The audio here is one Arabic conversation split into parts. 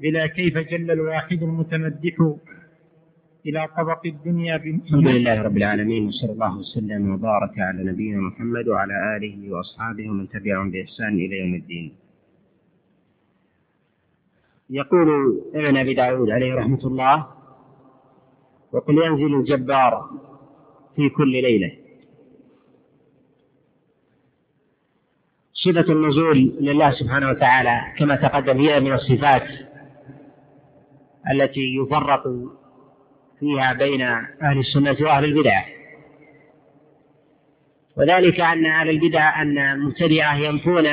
بلا كيف جل الواحد المتمدح إلى طبق الدنيا الحمد لله رب العالمين وصلى الله وسلم وبارك على نبينا محمد وعلى آله وأصحابه ومن تبعهم بإحسان إلى يوم الدين. يقول ابن أبي داود عليه رحمة الله وقل ينزل الجبار في كل ليلة. صفة النزول لله سبحانه وتعالى كما تقدم هي من الصفات التي يفرق فيها بين أهل السنة وأهل البدعة وذلك أن أهل البدع أن المبتدعة ينفون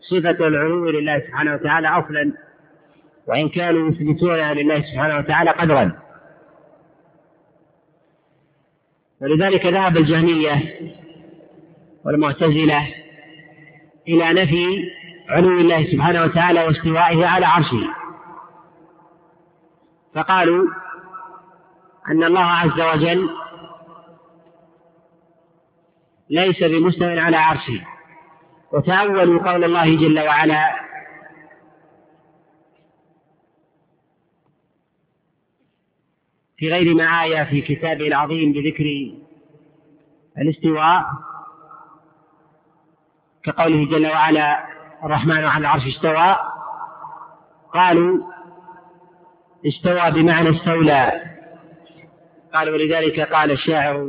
صفة العلو لله سبحانه وتعالى أصلا وإن كانوا يثبتونها لله سبحانه وتعالى قدرا. ولذلك ذهب الجهمية والمعتزلة إلى نفي علو الله سبحانه وتعالى واستوائه على عرشه. فقالوا أن الله عز وجل ليس بمستو على عرشه. وتأولوا قول الله جل وعلا في غير ما آية في كتابه العظيم بذكر الاستواء كقوله جل وعلا الرحمن على العرش استوى. قالوا استوى بمعنى استولى. قال ولذلك قال الشاعر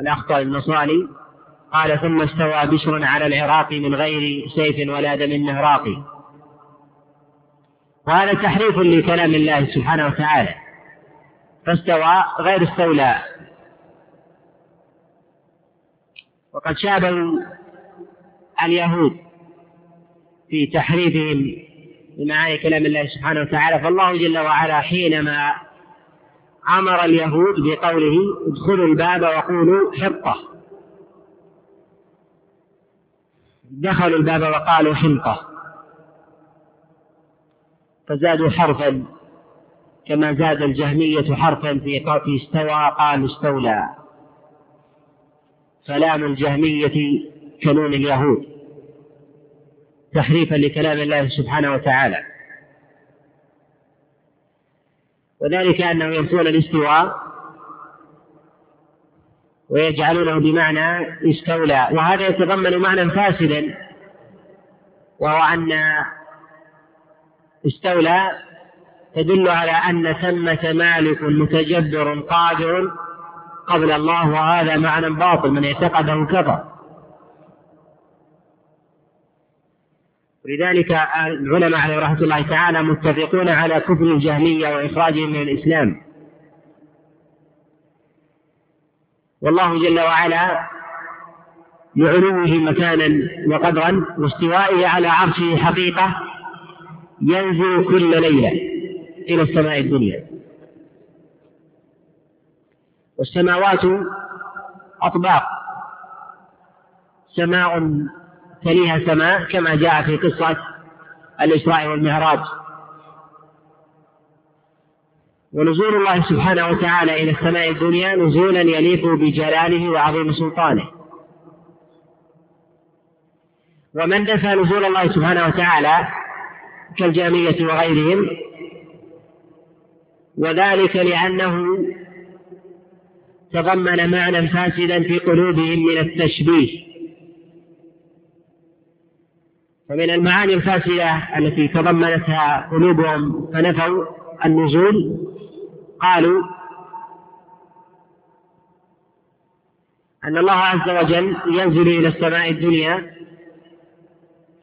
الأخطأ النصراني قال ثم استوى بشر على العراق من غير سيف ولا دم نهراق وهذا تحريف لكلام الله سبحانه وتعالى. فاستوى غير استولى. وقد شابهوا اليهود في تحريفهم لمعاني كلام الله سبحانه وتعالى فالله جل وعلا حينما أمر اليهود بقوله ادخلوا الباب وقولوا حطة دخلوا الباب وقالوا حنطة فزادوا حرفا كما زاد الجهمية حرفا في في استوى قالوا استولى فلام الجهمية كنون اليهود. تحريفا لكلام الله سبحانه وتعالى. وذلك أنه ينفون الاستواء ويجعلونه بمعنى استولى. وهذا يتضمن معنى فاسدا وهو أن استولى تدل على أن ثمة مالك متجبر قادر قبل الله وهذا معنى باطل من اعتقده كفر. ولذلك العلماء عليه رحمة الله تعالى متفقون على كفر الجهمية وإخراجهم من الإسلام. والله جل وعلا لعلوه مكانا وقدرا واستوائه على عرشه حقيقة ينزل كل ليلة إلى السماء الدنيا. والسماوات أطباق سماء تليها سماء كما جاء في قصة الإسراء والمعراج. ونزول الله سبحانه وتعالى إلى السماء الدنيا نزولا يليق بجلاله وعظيم سلطانه. ومن نفى نزول الله سبحانه وتعالى كالجامية وغيرهم وذلك لأنه تضمن معنى فاسدا في قلوبهم من التشبيه. فمن المعاني الفاسدة التي تضمنتها قلوبهم فنفوا النزول قالوا أن الله عز وجل ينزل إلى السماء الدنيا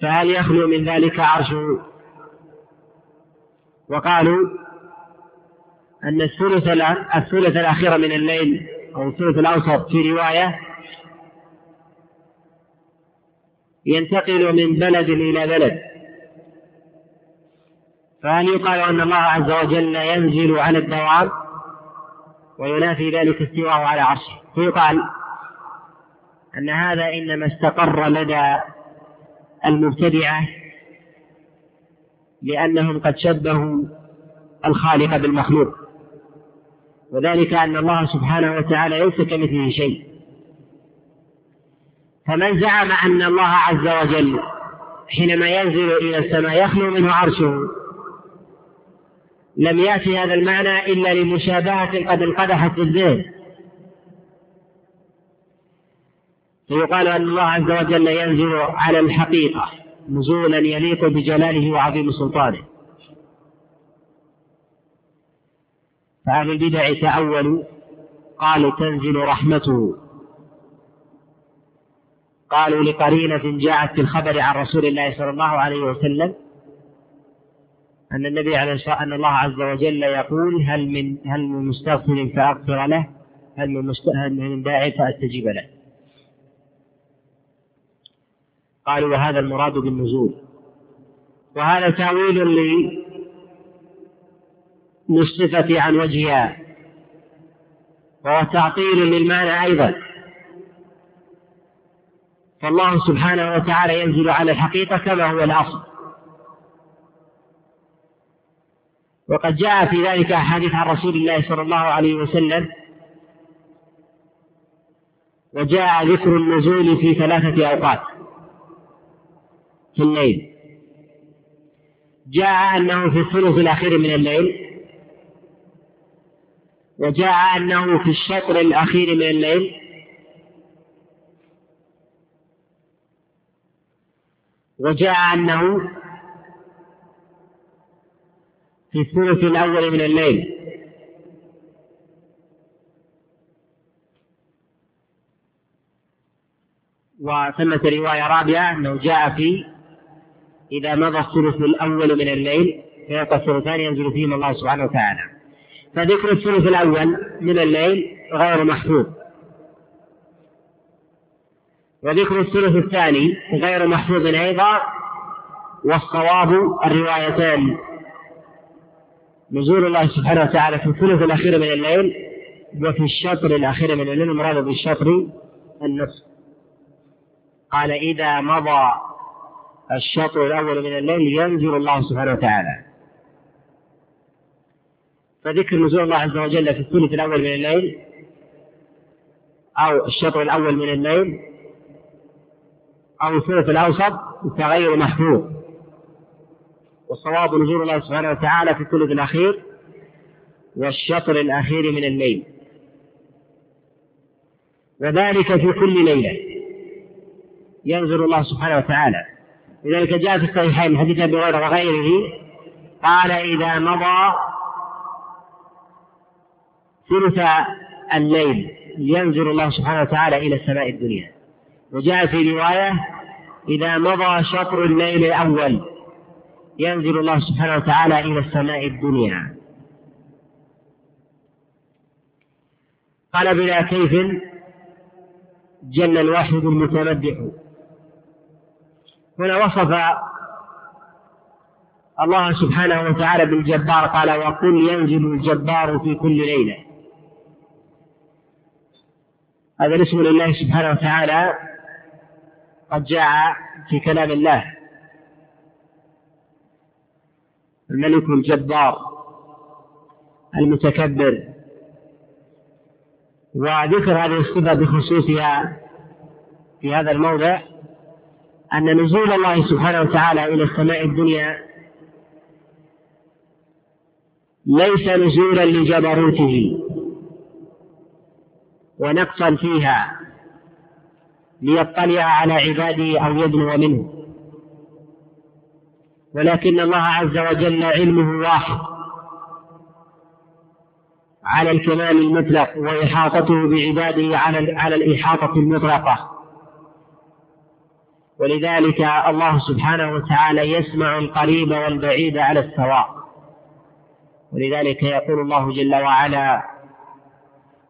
فهل يخلو من ذلك عرشه وقالوا أن الثلث الثلث الأخير من الليل أو الثلث الأوسط في رواية ينتقل من بلد إلى بلد. فهل يقال أن الله عز وجل ينزل على الدوام وينافي ذلك استواءه على عرشه؟ فيقال أن هذا إنما استقر لدى المبتدعة لأنهم قد شبهوا الخالق بالمخلوق. وذلك أن الله سبحانه وتعالى ليس كمثله شيء. فمن زعم أن الله عز وجل حينما ينزل إلى السماء يخلو منه عرشه. لم يأتي هذا المعنى إلا لمشابهة قد انقدحت في الذهن. فيقال أن الله عز وجل ينزل على الحقيقة نزولا يليق بجلاله وعظيم سلطانه. فأهل البدع تأولوا قالوا تنزل رحمته. قالوا لقرينة جاءت في الخبر عن رسول الله صلى الله عليه وسلم أن النبي عليه الصلاة أن الله عز وجل يقول هل من هل من مستغفر فأغفر له؟ هل من هل من داعي فأستجيب له؟ قالوا وهذا المراد بالنزول. وهذا تأويل للصفة عن وجهها وهو تعطيل للمعنى أيضا. فالله سبحانه وتعالى ينزل على الحقيقة كما هو الأصل. وقد جاء في ذلك أحاديث عن رسول الله صلى الله عليه وسلم وجاء ذكر النزول في ثلاثة أوقات في الليل. جاء أنه في الثلث الأخير من الليل وجاء أنه في الشطر الأخير من الليل وجاء أنه في الثلث الأول من الليل. وثمة رواية رابعة أنه جاء في إذا مضى الثلث الأول من الليل فيبقى الثلثان ينزل فيهما الله سبحانه وتعالى. فذكر الثلث الأول من الليل غير محفوظ. وذكر الثلث الثاني غير محفوظ أيضا والصواب الروايتان نزول الله سبحانه وتعالى في الثلث الأخير من الليل وفي الشطر الأخير من الليل المراد بالشطر النصف. قال إذا مضى الشطر الأول من الليل ينزل الله سبحانه وتعالى. فذكر نزول الله عز وجل في الثلث الأول من الليل أو الشطر الأول من الليل أو الثلث الأوسط تغير محفوظ. والصواب نزول الله سبحانه وتعالى في الثلث الأخير والشطر الأخير من الليل. وذلك في كل ليلة ينزل الله سبحانه وتعالى. لذلك جاء في الصحيحين حديث أبي هريرة وغيره قال إذا مضى ثلث الليل ينزل الله سبحانه وتعالى إلى السماء الدنيا. وجاء في رواية إذا مضى شطر الليل الأول ينزل الله سبحانه وتعالى إلى السماء الدنيا. قال بلا كيف جل الواحد المتمدح. هنا وصف الله سبحانه وتعالى بالجبار قال وقل ينزل الجبار في كل ليلة. هذا الاسم لله سبحانه وتعالى قد جاء في كلام الله. الملك الجبار المتكبر. وذكر هذه الصفة بخصوصها في هذا الموضع أن نزول الله سبحانه وتعالى إلى السماء الدنيا ليس نزولا لجبروته ونقصا فيها. ليطلع على عباده أو يدنو منه. ولكن الله عز وجل علمه واحد. على الكمال المطلق وإحاطته بعباده على على الإحاطة المطلقة. ولذلك الله سبحانه وتعالى يسمع القريب والبعيد على السواء. ولذلك يقول الله جل وعلا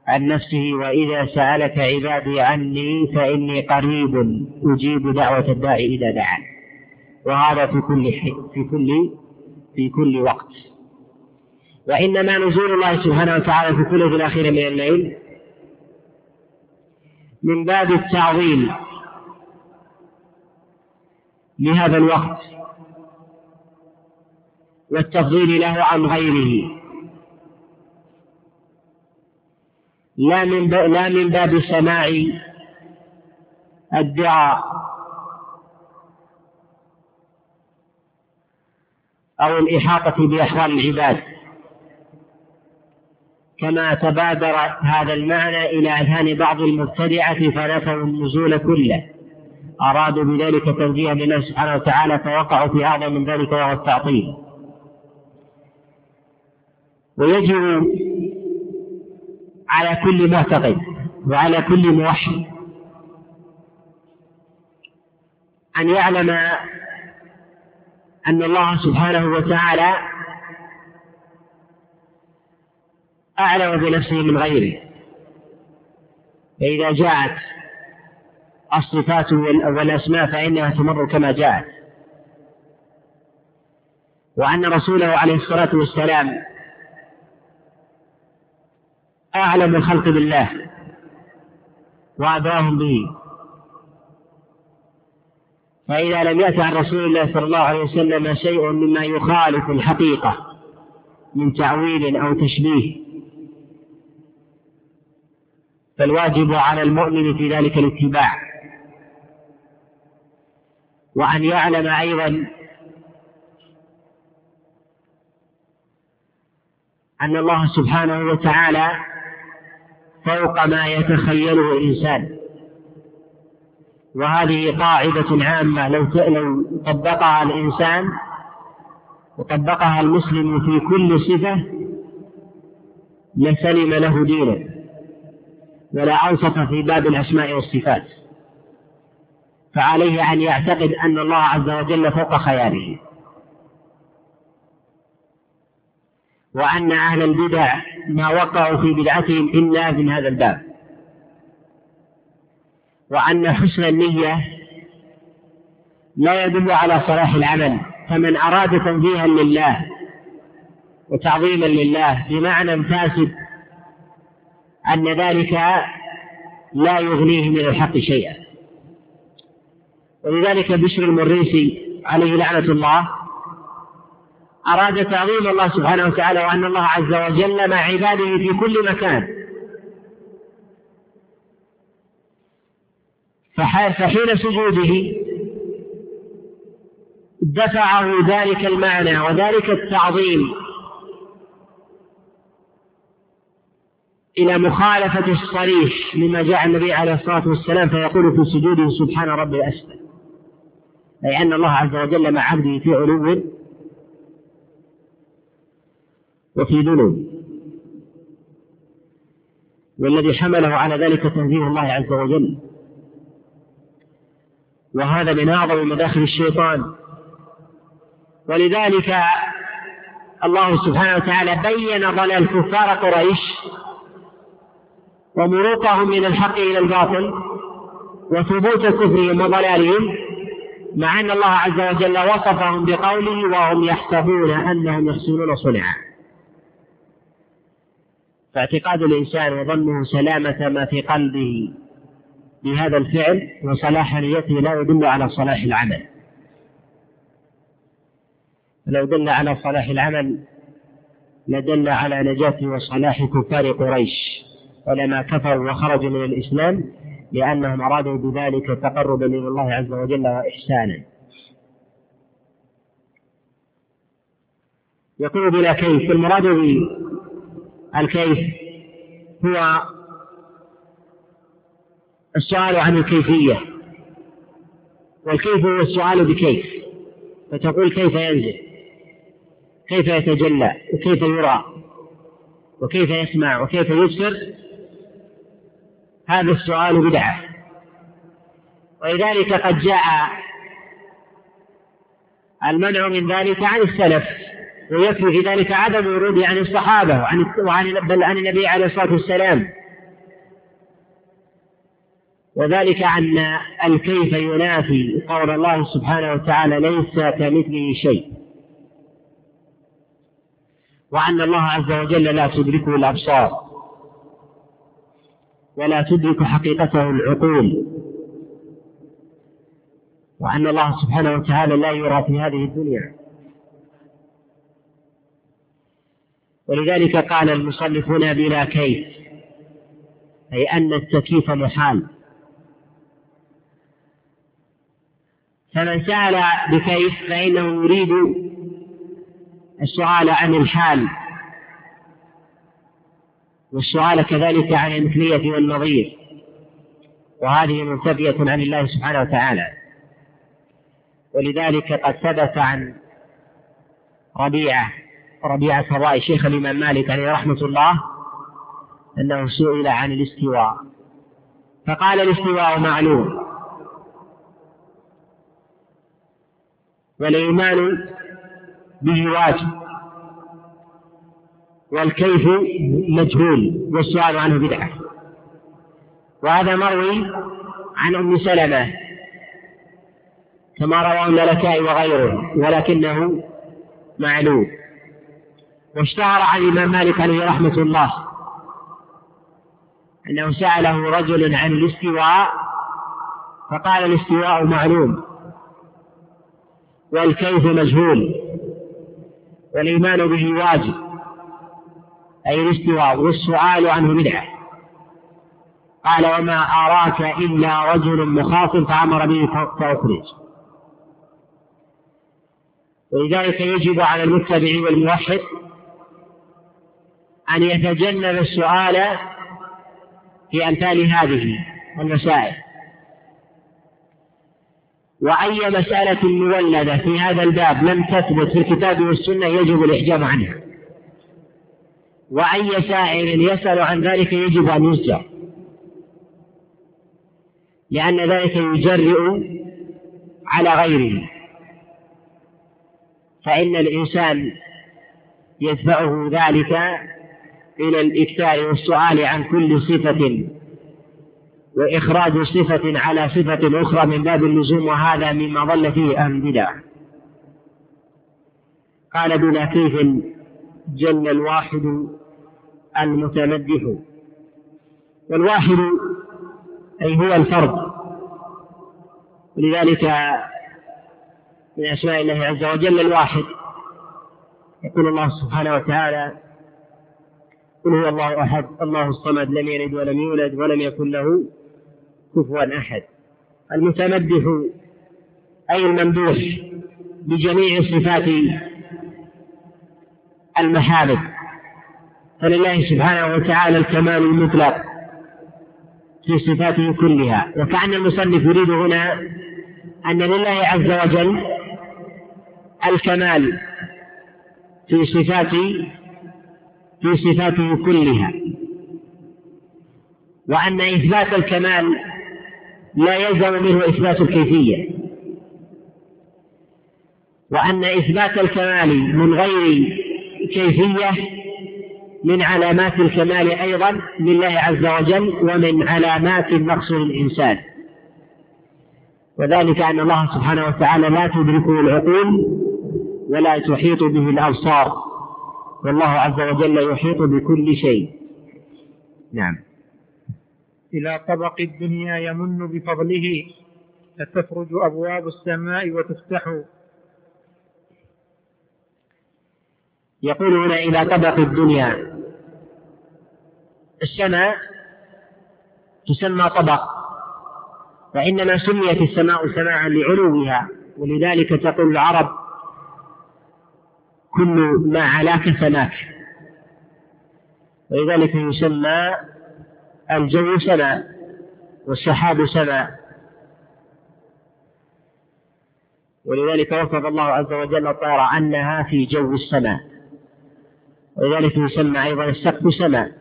عن نفسه وإذا سألك عبادي عني فإني قريب أجيب دعوة الداعي إذا دعان وهذا في كل في كل في كل وقت. وإنما نزول الله سبحانه وتعالى في كل الأخير من الليل من باب التعظيم لهذا الوقت والتفضيل له عن غيره. لا من لا من باب سماع الدعاء. أو الإحاطة بأحوال العباد. كما تبادر هذا المعنى إلى أذهان بعض المبتدعة فنفوا النزول كله. أرادوا بذلك تنزيها لله سبحانه وتعالى فوقعوا في أعظم من ذلك وهو التعطيل. ويجب على كل معتقد وعلى كل موحد. أن يعلم أن الله سبحانه وتعالى أعلم بنفسه من غيره. فإذا جاءت الصفات والأسماء فإنها تمر كما جاءت. وأن رسوله عليه الصلاة والسلام أعلم الخلق بالله وأدراهم به. فإذا لم يأت عن رسول الله صلى الله عليه وسلم شيء مما يخالف الحقيقة من تعويل أو تشبيه فالواجب على المؤمن في ذلك الاتباع. وأن يعلم أيضا أن الله سبحانه وتعالى فوق ما يتخيله الإنسان. وهذه قاعدة عامة لو لو طبقها الإنسان وطبقها المسلم في كل صفة لسلم له دينه. ولا أنصف في باب الأسماء والصفات. فعليه أن يعتقد أن الله عز وجل فوق خياله. وأن أهل البدع ما وقعوا في بدعتهم إلا من هذا الباب. وأن حسن النية لا يدل على صلاح العمل فمن أراد تنزيها لله وتعظيما لله بمعنى فاسد أن ذلك لا يغنيه من الحق شيئا. ولذلك بشر المريسي عليه لعنة الله أراد تعظيم الله سبحانه وتعالى وأن الله عز وجل مع عباده في كل مكان. فحين سجوده دفعه ذلك المعنى وذلك التعظيم إلى مخالفة الصريح لما جاء النبي عليه الصلاة والسلام فيقول في سجوده سبحان ربي الأسفل. أي أن الله عز وجل مع عبده في علو وفي ذنوب. والذي حمله على ذلك تنزيه الله عز وجل. وهذا من أعظم مداخل الشيطان. ولذلك الله سبحانه وتعالى بين ضلال كفار قريش ومروقهم من الحق إلى الباطل وثبوت كفرهم وضلالهم مع أن الله عز وجل وصفهم بقوله وهم يحسبون أنهم يحسنون صنعا. فاعتقاد الإنسان وظنه سلامة ما في قلبه بهذا الفعل وصلاح نيته لا يدل على صلاح العمل. لو دل على صلاح العمل لدل على نجاة وصلاح كفار قريش ولما كفروا وخرجوا من الإسلام لأنهم أرادوا بذلك تقربا إلى الله عز وجل وإحسانا. يقول بلا كيف المراد بالكيف هو السؤال عن الكيفية. والكيف هو السؤال بكيف. فتقول كيف ينزل؟ كيف يتجلى؟ وكيف يرى؟ وكيف يسمع؟ وكيف يبصر؟ هذا السؤال بدعة. ولذلك قد جاء المنع من ذلك عن السلف. ويكفي في ذلك عدم وروده عن الصحابة وعن وعن بل عن النبي عليه الصلاة والسلام. وذلك أن الكيف ينافي قول الله سبحانه وتعالى ليس كمثله شيء. وأن الله عز وجل لا تدركه الأبصار. ولا تدرك حقيقته العقول. وأن الله سبحانه وتعالى لا يرى في هذه الدنيا. ولذلك قال المصنف هنا بلا كيف أي أن التكييف محال. فمن سأل بكيف فإنه يريد السؤال عن الحال والسؤال كذلك عن المثلية والنظير وهذه منتفية عن الله سبحانه وتعالى. ولذلك قد ثبت عن ربيعة ربيعة الرأي شيخ الإمام مالك عليه رحمة الله أنه سئل عن الاستواء. فقال الاستواء معلوم. والإيمان به واجب. والكيف مجهول. والسؤال عنه بدعة. وهذا مروي عن أم سلمة. كما رواه الملكاء وغيره ولكنه معلوم. واشتهر عن الإمام مالك عليه رحمة الله. أنه سأله رجل عن الاستواء فقال الاستواء معلوم والكيف مجهول والإيمان به واجب أي الاستواء والسؤال عنه بدعة. قال وما أراك إلا رجل مخاصم فأمر به فأخرج. ولذلك يجب على المتبع والموحد أن يتجنب السؤال في أمثال هذه المسائل. وأي مسألة مولدة في هذا الباب لم تثبت في الكتاب والسنة يجب الإحجام عنها. وأي سائل يسأل عن ذلك يجب أن يزجر لأن ذلك يجرئ على غيره. فإن الإنسان يدفعه ذلك إلى الإكثار والسؤال عن كل صفة وإخراج صفة على صفة أخرى من باب اللزوم وهذا مما ضل فيه البدع قال بلا كيف جل الواحد المتمدح والواحد أي هو الفرد. ولذلك من أسماء الله عز وجل الواحد. يقول الله سبحانه وتعالى قل هو الله أحد الله الصمد لم يلد ولم يولد ولم يكن له كفوا أحد. المتمدح أي الممدوح بجميع صفات المحامد فلله سبحانه وتعالى الكمال المطلق في صفاته كلها. وكأن المصنف يريد هنا أن لله عز وجل الكمال في صفات في صفاته كلها. وأن إثبات الكمال لا يلزم منه إثبات الكيفية. وأن إثبات الكمال من غير كيفية من علامات الكمال أيضا لله عز وجل ومن علامات النقص للإنسان وذلك أن الله سبحانه وتعالى لا تدركه العقول ولا تحيط به الأبصار. والله عز وجل يحيط بكل شيء. نعم. إلى طبق الدنيا يمن بفضله فتفرج أبواب السماء وتفتح. يقول هنا إلى طبق الدنيا. السماء تسمى طبق وإنما سميت السماء سماعا لعلوها ولذلك تقول العرب كل ما علاك سماك ولذلك يسمى الجو سماء والسحاب سماء ولذلك وصف الله عز وجل الطير أنها في جو السماء. ولذلك يسمى أيضا السقف سماء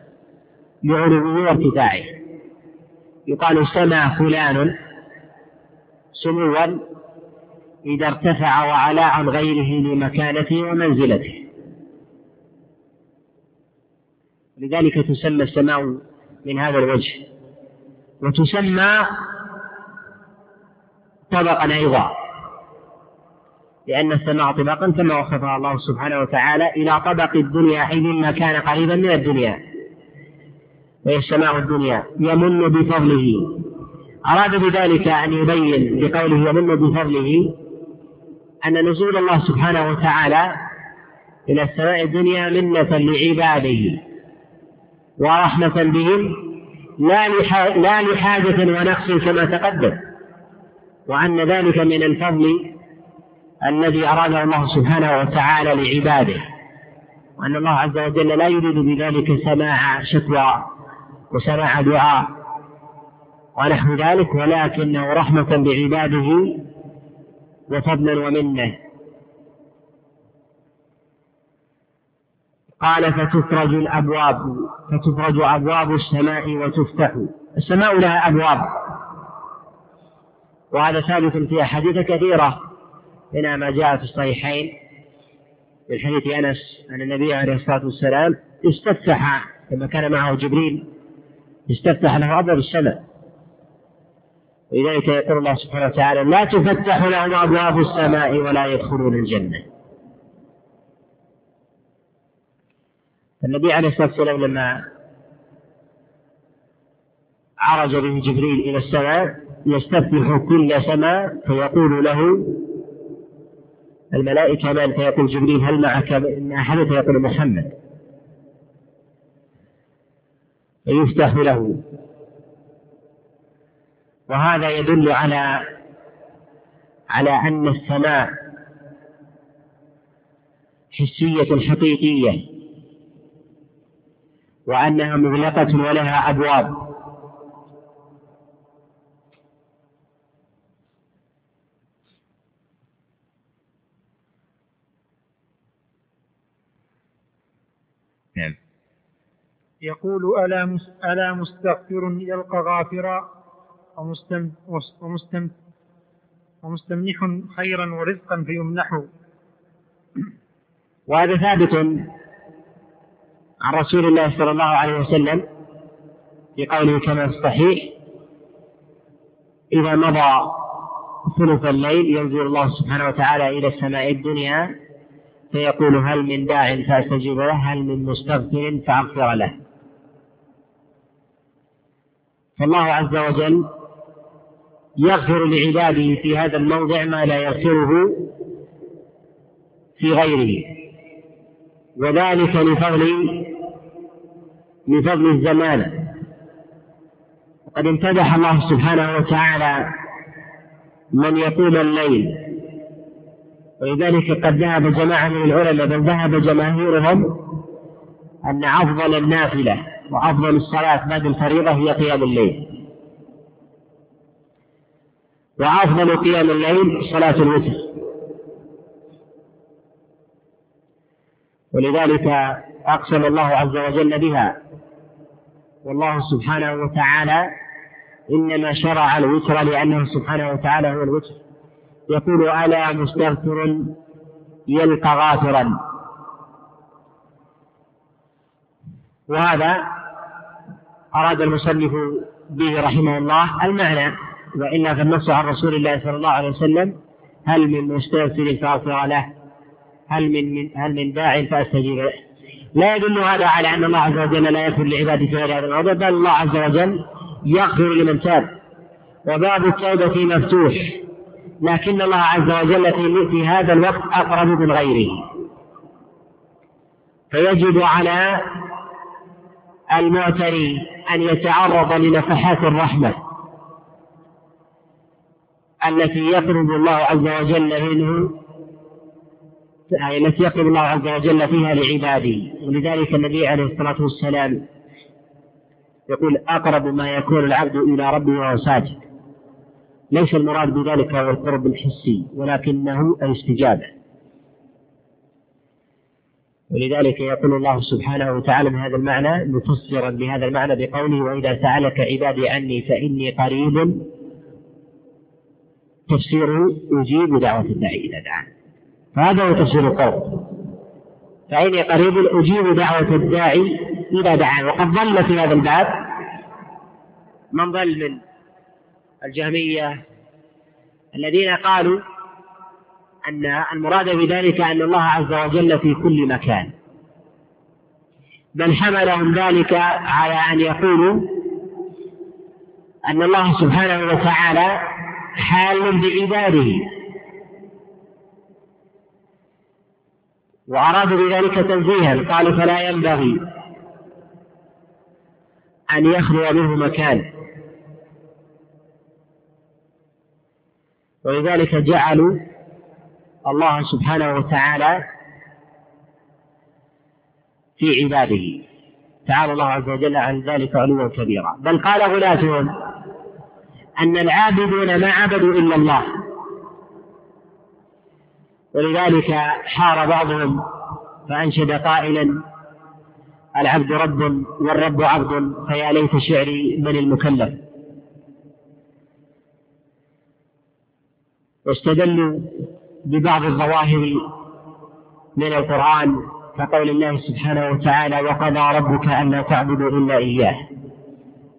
لعلوه وارتفاعه يقال سما فلان سموا إذا ارتفع وعلا عن غيره لمكانته ومنزلته. لذلك تسمى السماء من هذا الوجه. وتسمى طبقا أيضا. لأن السماء طبقا كما وصفها الله سبحانه وتعالى إلى طبق الدنيا أي مما كان قريبا من الدنيا. وهي السماء الدنيا. يمن بفضله. أراد بذلك أن يبين بقوله يمن بفضله. أن نزول الله سبحانه وتعالى إلى السماء الدنيا منة لعباده ورحمة بهم لا لحاجة ونقص كما تقدم. وأن ذلك من الفضل الذي أراده الله سبحانه وتعالى لعباده. وأن الله عز وجل لا يريد بذلك سماع شكوى وسماع دعاء ونحو ذلك ولكنه رحمة بعباده وفضلا ومنة. قال فتفرج الأبواب فتفرج أبواب السماء وتفتح. السماء لها أبواب. وهذا ثابت في أحاديث كثيرة. منها ما جاء في الصحيحين. من حديث أنس أن النبي عليه الصلاة والسلام استفتح لما كان معه جبريل استفتح له أبواب السماء. ولذلك يقول الله سبحانه وتعالى لا تفتح لهم أبواب السماء ولا يدخلون الجنة. النبي عليه الصلاة والسلام لما عرج به جبريل إلى السماء يستفتح كل سماء فيقول له الملائكة من فيقول جبريل هل معك من أحد؟ فيقول محمد. فيفتح له. وهذا يدل على على أن السماء حسية حقيقية وأنها مغلقة ولها أبواب. نعم. يقول ألا ألا مستغفر يلقى غافرا ومستم ومستم ومستمنح خيرا ورزقا فيمنحه. وهذا ثابت عن رسول الله صلى الله عليه وسلم في قوله كما في الصحيح إذا مضى ثلث الليل ينزل الله سبحانه وتعالى إلى السماء الدنيا فيقول هل من داع فأستجيب له هل من مستغفر فأغفر له. فالله عز وجل يغفر لعباده في هذا الموضع ما لا يغفره في غيره. وذلك لفضل لفضل الزمان. وقد امتدح الله سبحانه وتعالى من يقوم الليل. ولذلك قد ذهب جماعة من العلماء بل ذهب جماهيرهم أن أفضل النافلة وأفضل الصلاة بعد الفريضة هي قيام الليل. وأفضل قيام الليل صلاة الوتر. ولذلك أقسم الله عز وجل بها. والله سبحانه وتعالى إنما شرع الوتر لأنه سبحانه وتعالى هو الوتر. يقول ألا مستغفر يلقى غافرا. وهذا أراد المصنف به رحمه الله المعنى. وإلا فالنص عن رسول الله صلى الله عليه وسلم هل من مستغفر فأغفر له هل من هل من داع فأستجيب له؟ لا يدل هذا على أن الله عز وجل لا يغفر لعباده في غير هذا الموضوع بل الله عز وجل يغفر لمن تاب. وباب التوبة مفتوح لكن الله عز وجل في هذا الوقت أقرب من غيره. فيجب على المعتري أن يتعرض لنفحات الرحمة. التي يقرب الله عز وجل منه التي يقرب الله عز وجل فيها لعباده. ولذلك النبي عليه الصلاة والسلام يقول أقرب ما يكون العبد إلى ربه وهو ساجد. ليس المراد بذلك هو القرب الحسي ولكنه الاستجابة. ولذلك يقول الله سبحانه وتعالى بهذا المعنى مفسرا بهذا المعنى بقوله وإذا سألك عبادي عني فإني قريب تفسيره أجيب دعوة الداعي إذا دعان فهذا هو تفسير القول. فإني قريب أجيب دعوة الداعي إذا دعان وقد ظل في هذا الباب من ظل من الجهمية الذين قالوا أن المراد بذلك أن الله عز وجل في كل مكان. بل حملهم ذلك على أن يقولوا أن الله سبحانه وتعالى حال بعباده وأرادوا بذلك تنزيها قالوا فلا ينبغي أن يخلو منه مكان. ولذلك جعلوا الله سبحانه وتعالى في عباده. تعالى الله عز وجل عن ذلك علوا كبيرا. بل قال غلاتهم أن العابدون ما عبدوا إلا الله. ولذلك حار بعضهم فأنشد قائلا العبد رب والرب عبد فيا ليت شعري من المكلف. واستدلوا ببعض الظواهر من القرآن كقول الله سبحانه وتعالى وقضى ربك ألا تعبدوا إلا إياه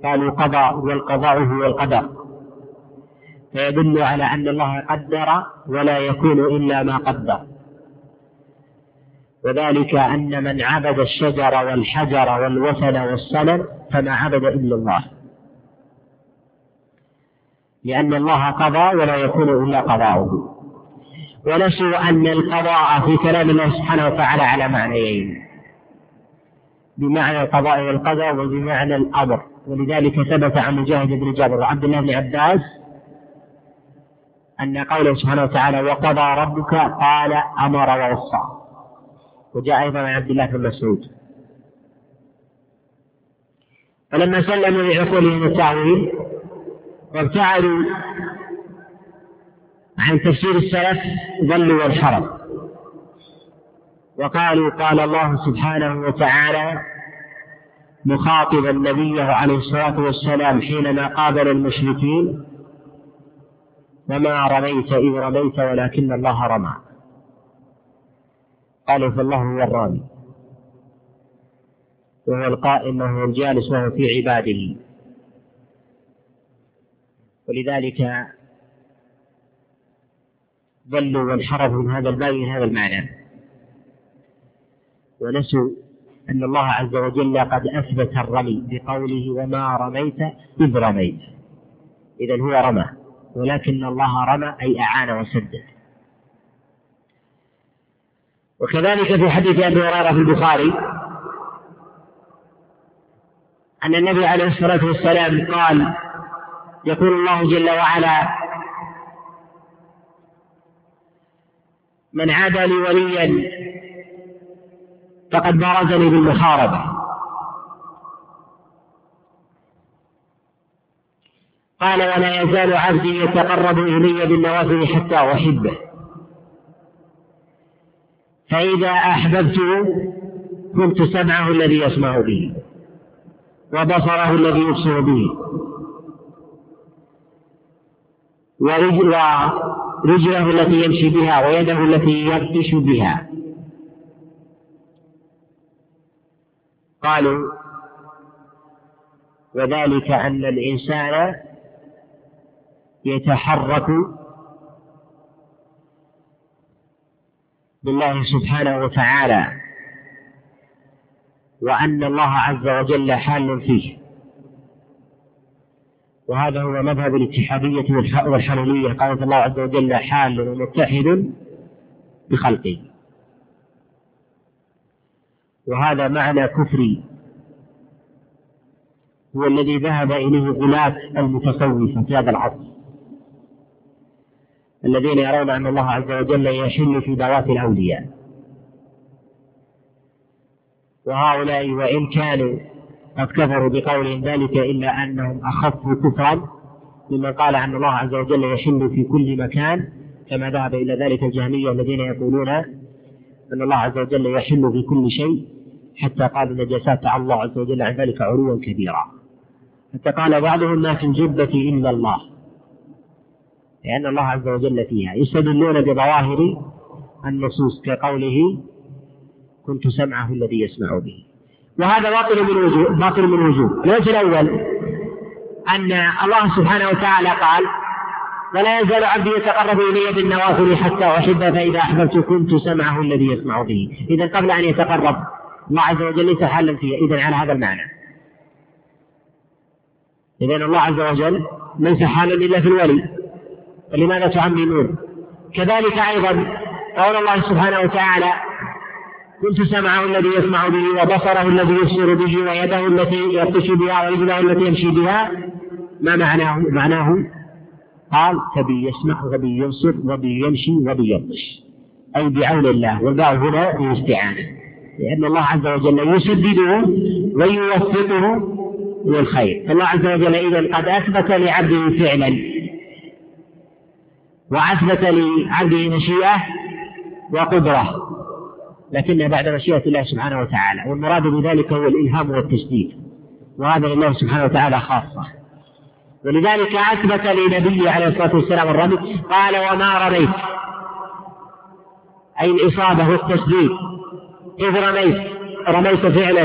قالوا قضى والقضاء هو القدر فيدل على أن الله قدر ولا يكون إلا ما قدر. وذلك أن من عبد الشجر والحجر والوثن والصنم فما عبد إلا الله. لأن الله قضى ولا يكون إلا قضاؤه. ونسوا أن القضاء في كلام الله سبحانه وتعالى على معنيين. بمعنى القضاء والقدر وبمعنى الأمر. ولذلك ثبت عن مجاهد بن جابر وعبد الله بن عباس أن قوله سبحانه وتعالى وقضى ربك قال أمر ووصى. وجاء أيضا عن عبد الله بن مسعود. فلما سلموا لعقولهم التأويل وابتعدوا عن تفسير السلف ضلوا وانحرفوا. وقالوا قال الله سبحانه وتعالى مخاطبا نبيه عليه الصلاة والسلام حينما قابل المشركين وما رميت إذ رميت ولكن الله رمى. قالوا فالله هو الرامي. وهو القائم وهو الجالس وهو في عباده. ولذلك ضلوا وانحرفوا من هذا الباب من هذا المعنى. ونسوا أن الله عز وجل قد أثبت الرمي بقوله وما رميت إذ رميت. إذا هو رمى. ولكن الله رمى أي أعان وسدد. وكذلك في حديث أبي هريرة في البخاري أن النبي عليه الصلاة والسلام قال يقول الله جل وعلا من عادى لي وليا فقد بارزني بالمحاربة قال ولا يزال عبدي يتقرب إلي بالنوافل حتى أحبه. فإذا أحببته كنت سمعه الذي يسمع به وبصره الذي يبصر به. ورجله التي يمشي بها ويده التي يبطش بها. قالوا وذلك أن الإنسان يتحرك بالله سبحانه وتعالى وأن الله عز وجل حال فيه. وهذا هو مذهب الاتحادية والحلولية قال الله عز وجل حال ومتحد بخلقه. وهذا معنى كفري. هو الذي ذهب إليه غلاة المتصوفة في هذا العصر. الذين يرون أن الله عز وجل يحل في ذوات الأولياء وهؤلاء وإن كانوا قد كفروا بقولهم ذلك إلا أنهم أخفوا كفرا ممن قال أن الله عز وجل يحل في كل مكان كما ذهب إلى ذلك الجهمية الذين يقولون أن الله عز وجل يحل في كل شيء حتى قال النجاسات تعالى الله عز وجل عن ذلك علوا كبيرا. حتى قال بعضهم ما في الجبة إلا الله. لأن الله عز وجل فيها. يستدلون بظواهر النصوص كقوله كنت سمعه الذي يسمع به. وهذا باطل من وجوه باطل من وجوه. الوجه الأول. أن الله سبحانه وتعالى قال ولا يزال عبدي يتقرب إلي بالنوافل حتى أحبه فإذا أحببت كنت سمعه الذي يسمع به. إذا قبل أن يتقرب الله عز وجل ليس حالا فيها. إذا على هذا المعنى. إذا الله عز وجل ليس حالا إلا في الولي. فلماذا تعممون؟ كذلك أيضا قول الله سبحانه وتعالى كنت سمعه الذي يسمع به وبصره الذي يبصر به ويده التي يبطش بها ورجله التي يمشي بها. ما معناه؟ معناه قال تبي يسمع وبي يبصر وبي يمشي وبي يبطش. أي بعون الله. والباء هنا للاستعانة لأن الله عز وجل يسدده ويوفقه للخير. فالله عز وجل إذا قد أثبت لعبده فعلا. وأثبت لعبده مشيئة وقدرة لكنها بعد مشيئة الله سبحانه وتعالى والمراد بذلك هو الإلهام والتسديد وهذا لله سبحانه وتعالى خاصة. ولذلك أثبت لنبيه عليه الصلاة والسلام الرمي قال وما رميت؟ أي الإصابة والتسديد إذ رميت؟ رميت فعلا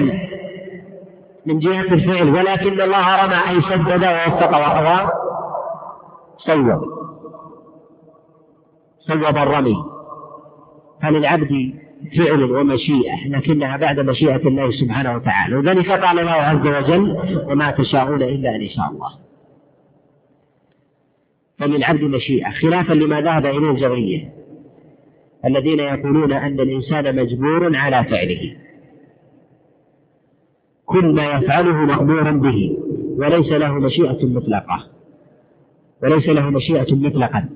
من جهة الفعل ولكن الله رمى أي سدد ووفق وأوى صوب. صوب الرمي فللعبد فعل ومشيئة لكنها بعد مشيئة الله سبحانه وتعالى. وذلك قال الله عز وجل وما تشاءون إلا أن يشاء الله. فللعبد مشيئة. خلافا لما ذهب إليه الجبرية الذين يقولون أن الإنسان مجبور على فعله. كل ما يفعله مأمور به وليس له مشيئة مطلقة. وليس له مشيئة مطلقا.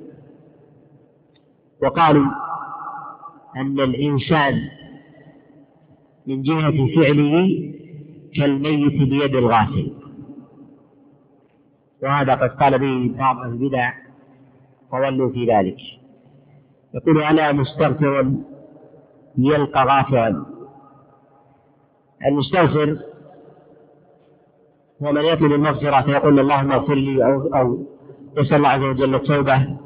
وقالوا أن الإنسان من جهة فعله كالميت بيد الغاسل وهذا قد قال به بعض البدع وظلوا في ذلك. يقول أنا مستغفر يلقى غافرا المستغفر هو من يطلب المغفرة فيقول اللهم اغفر لي أو أو يسأل الله عز وجل التوبة.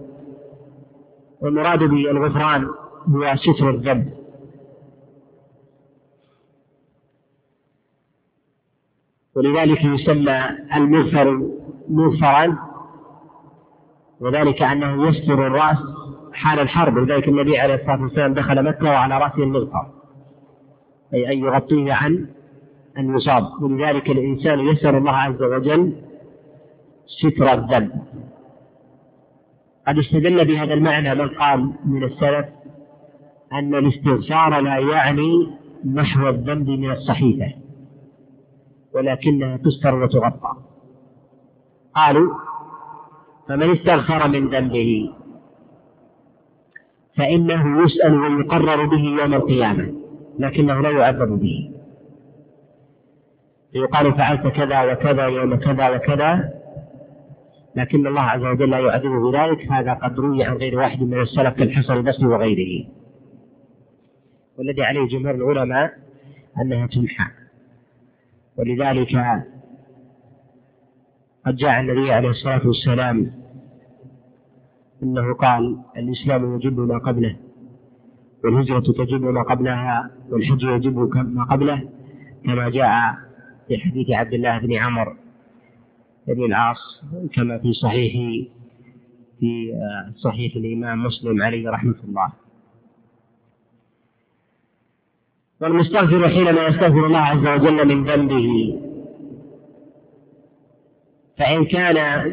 والمراد بالغفران هو ستر الذنب. ولذلك يسمى المغفر مغفرا وذلك أنه يستر الرأس حال الحرب. لذلك النبي عليه الصلاة والسلام دخل مكة وعلى رأسه المغفر أي أن يغطيه عن أن يصاب. ولذلك الإنسان يسأل الله عز وجل ستر الذنب. قد استدل بهذا المعنى من قال من السلف أن الاستغفار لا يعني محو الذنب من الصحيفة ولكنها تستر وتغطى. قالوا فمن استغفر من ذنبه فإنه يسأل ويقرر به يوم القيامة لكنه لا يعذب به. يقال فعلت كذا وكذا يوم كذا وكذا لكن الله عز وجل لا يعذبه بذلك. هذا قد روي عن غير واحد من السلف كالحسن البصري وغيره. والذي عليه جمهور العلماء أنها تمحى. ولذلك قد جاء النبي عليه الصلاة والسلام أنه قال الإسلام يجب ما قبله والهجرة تجب ما قبلها والحج يجب ما قبله كما جاء في حديث عبد الله بن عمر بن العاص كما في صحيح في صحيح الإمام مسلم عليه رحمة الله. والمستغفر حينما يستغفر الله عز وجل من ذنبه فإن كان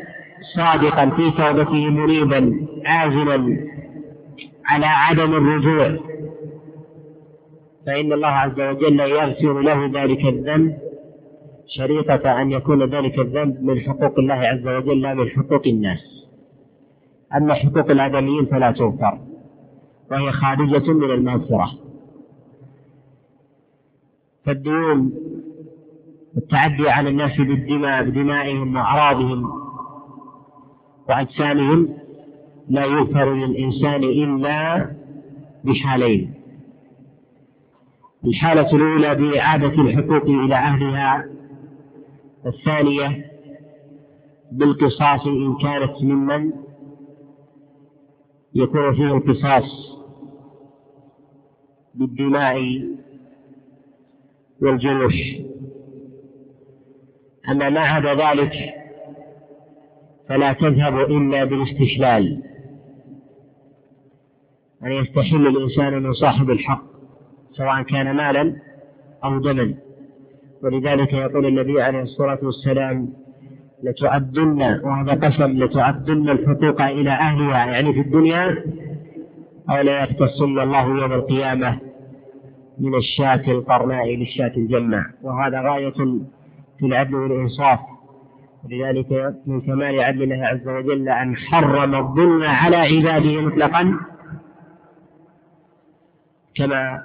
صادقا في توبته منيبا عازما على عدم الرجوع فإن الله عز وجل يغفر له ذلك الذنب شريطة أن يكون ذلك الذنب من حقوق الله عز وجل لا من حقوق الناس. أما حقوق الآدميين فلا تغفر وهي خارجة من المغفرة. فالديون والتعدي على الناس بالدماء بدمائهم وأعراضهم وأجسامهم لا يغفر للإنسان إلا بحالين. الحالة الأولى بإعادة الحقوق إلى أهلها الثانية بالقصاص إن كانت ممن يكون فيه القصاص بالدماء والجروح أما ما عدا ذلك فلا تذهب إلا بالاستحلال أن يستحل الإنسان من صاحب الحق سواء كان مالا أو دما. ولذلك يقول النبي عليه الصلاة والسلام لتعدن وهذا قسم لتعدن الحقوق إلى أهلها. يعني في الدنيا أو لا يختصن الله يوم القيامة من الشاة القرناء للشاة الجمع. وهذا غاية في العدل والإنصاف. ولذلك من كمال عدل الله عز وجل أن حرم الظلم على عباده مطلقا كما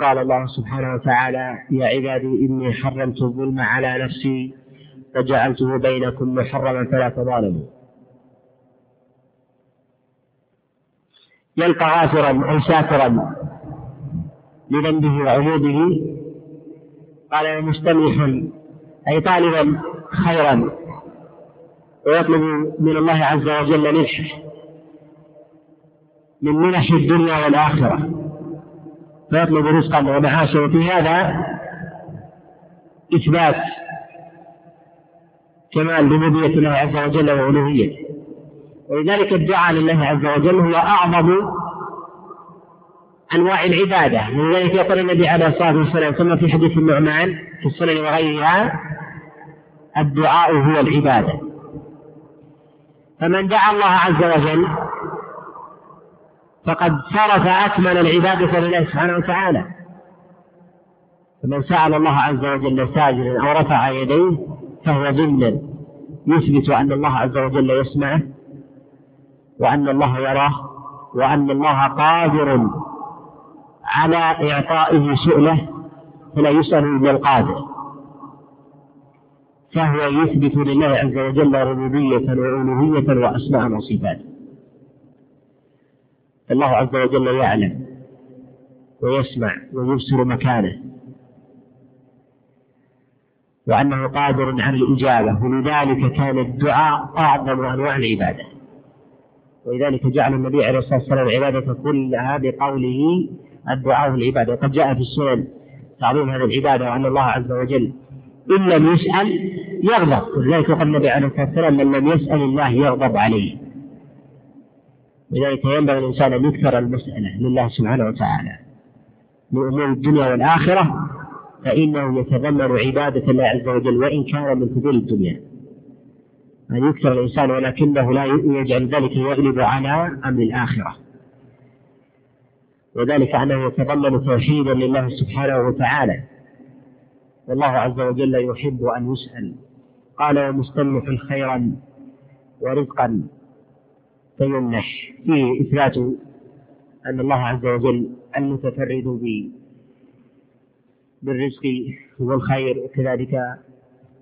قال الله سبحانه وتعالى يا عبادي إني حرمت الظلم على نفسي وجعلته بينكم محرما فلا تظالموا. يلقى غافرا أو سافرا لذنبه وعيوبه قال مستمح أي طالبا خيرا. ويطلب من الله عز وجل منحه من منح الدنيا والآخرة. فيطلب رزقا ومعاشا وفي هذا إثبات كمال ربوبية الله عز وجل وألوهيته. ولذلك الدعاء لله عز وجل هو أعظم أنواع العبادة. ولذلك يقول النبي عليه الصلاة والسلام كما في حديث النعمان في السنن وغيرها الدعاء هو العبادة. فمن دعا الله عز وجل فقد صرف أكمل العبادة لله سبحانه وتعالى. فمن سأل الله عز وجل ساجدا أو رفع يديه فهو ضمن يثبت أن الله عز وجل يسمعه وأن الله يراه وأن الله قادر على إعطائه سؤله فلا يسأل إلا القادر. فهو يثبت لله عز وجل ربوبية وألوهية وأسماء وصفات. الله عز وجل يعلم ويسمع ويبصر مكانه وأنه قادر على الإجابة ولذلك كان الدعاء أعظم أنواع العبادة. ولذلك جعل النبي عليه الصلاة والسلام العبادة كلها بقوله الدعاء العبادة وقد جاء في السنن تعظيم هذه العبادة وأن الله عز وجل إن لم يسأل يغضب. ولذلك قال النبي عليه الصلاة والسلام من لم يسأل الله يغضب عليه. لذلك ينبغي الإنسان أن يكثر المسألة لله سبحانه وتعالى. من أمور الدنيا والآخرة فإنه يتضمن عبادة الله عز وجل وإن كان من فضول الدنيا. أن يكثر الإنسان ولكنه لا يجعل ذلك يغلب على أمر الآخرة. وذلك أنه يتضمن توحيدا لله سبحانه وتعالى. والله عز وجل يحب أن يسأل. قال ومستمح خيرا ورزقا. فيمنح فيه إثبات أن الله عز وجل المتفرد بالرزق والخير. وكذلك